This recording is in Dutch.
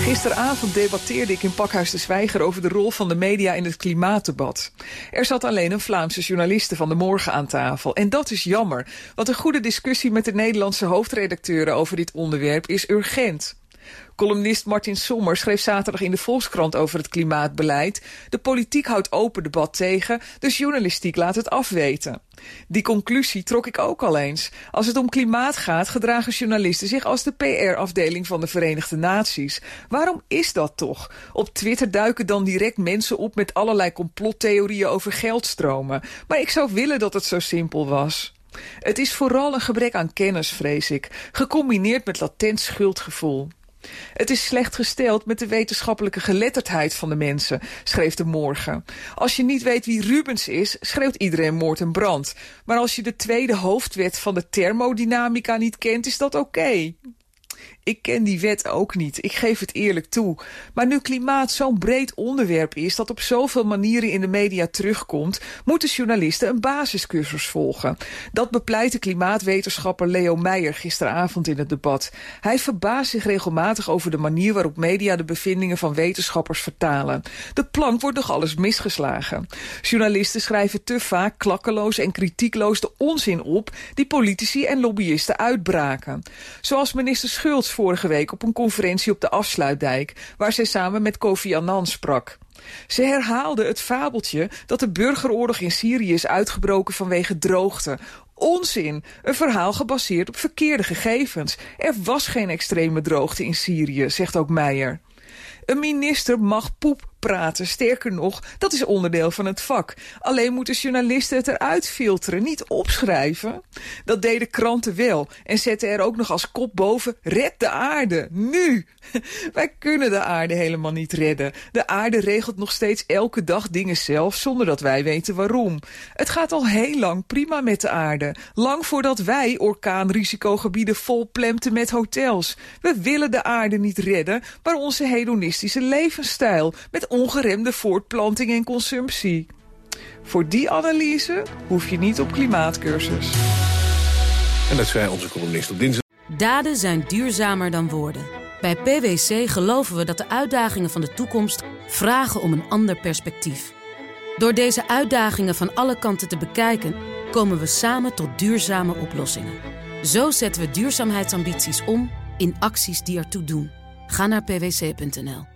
Gisteravond debatteerde ik in Pakhuis de Zwijger over de rol van de media in het klimaatdebat. Er zat alleen een Vlaamse journaliste van de morgen aan tafel. En dat is jammer, want een goede discussie met de Nederlandse hoofdredacteuren over dit onderwerp is urgent. Columnist Martin Sommer schreef zaterdag in de Volkskrant over het klimaatbeleid. De politiek houdt open debat tegen, dus journalistiek laat het afweten. Die conclusie trok ik ook al eens. Als het om klimaat gaat, gedragen journalisten zich als de PR-afdeling van de Verenigde Naties. Waarom is dat toch? Op Twitter duiken dan direct mensen op met allerlei complottheorieën over geldstromen. Maar ik zou willen dat het zo simpel was. Het is vooral een gebrek aan kennis, vrees ik, gecombineerd met latent schuldgevoel. Het is slecht gesteld met de wetenschappelijke geletterdheid van de mensen, schreef de morgen. Als je niet weet wie Rubens is, schreeuwt iedereen moord en brand. Maar als je de tweede hoofdwet van de thermodynamica niet kent, is dat oké. Ik ken die wet ook niet, ik geef het eerlijk toe. Maar nu klimaat zo'n breed onderwerp is dat op zoveel manieren in de media terugkomt, moeten journalisten een basiscursus volgen. Dat bepleitte klimaatwetenschapper Leo Meijer gisteravond in het debat. Hij verbaast zich regelmatig over de manier waarop media de bevindingen van wetenschappers vertalen. De plank wordt nog alles misgeslagen. Journalisten schrijven te vaak klakkeloos en kritiekloos de onzin op die politici en lobbyisten uitbraken. Zoals minister Schultz vorige week op een conferentie op de Afsluitdijk... waar zij samen met Kofi Annan sprak. Ze herhaalde het fabeltje dat de burgeroorlog in Syrië is uitgebroken vanwege droogte. Onzin! Een verhaal gebaseerd op verkeerde gegevens. Er was geen extreme droogte in Syrië, zegt ook Meijer. Een minister mag poep praten. Sterker nog, dat is onderdeel van het vak. Alleen moeten journalisten het eruit filteren, niet opschrijven. Dat deden kranten wel en zetten er ook nog als kop boven... red de aarde, nu! Wij kunnen de aarde helemaal niet redden. De aarde regelt nog steeds elke dag dingen zelf... zonder dat wij weten waarom. Het gaat al heel lang prima met de aarde. Lang voordat wij orkaanrisicogebieden vol plemten met hotels. We willen de aarde niet redden, maar onze hedonistische levensstijl... met ongeremde voortplanting en consumptie. Voor die analyse hoef je niet op klimaatcursus. En dat zei onze columnist op dinsdag. Daden zijn duurzamer dan woorden. Bij PwC geloven we dat de uitdagingen van de toekomst vragen om een ander perspectief. Door deze uitdagingen van alle kanten te bekijken, komen we samen tot duurzame oplossingen. Zo zetten we duurzaamheidsambities om in acties die ertoe doen. Ga naar pwc.nl.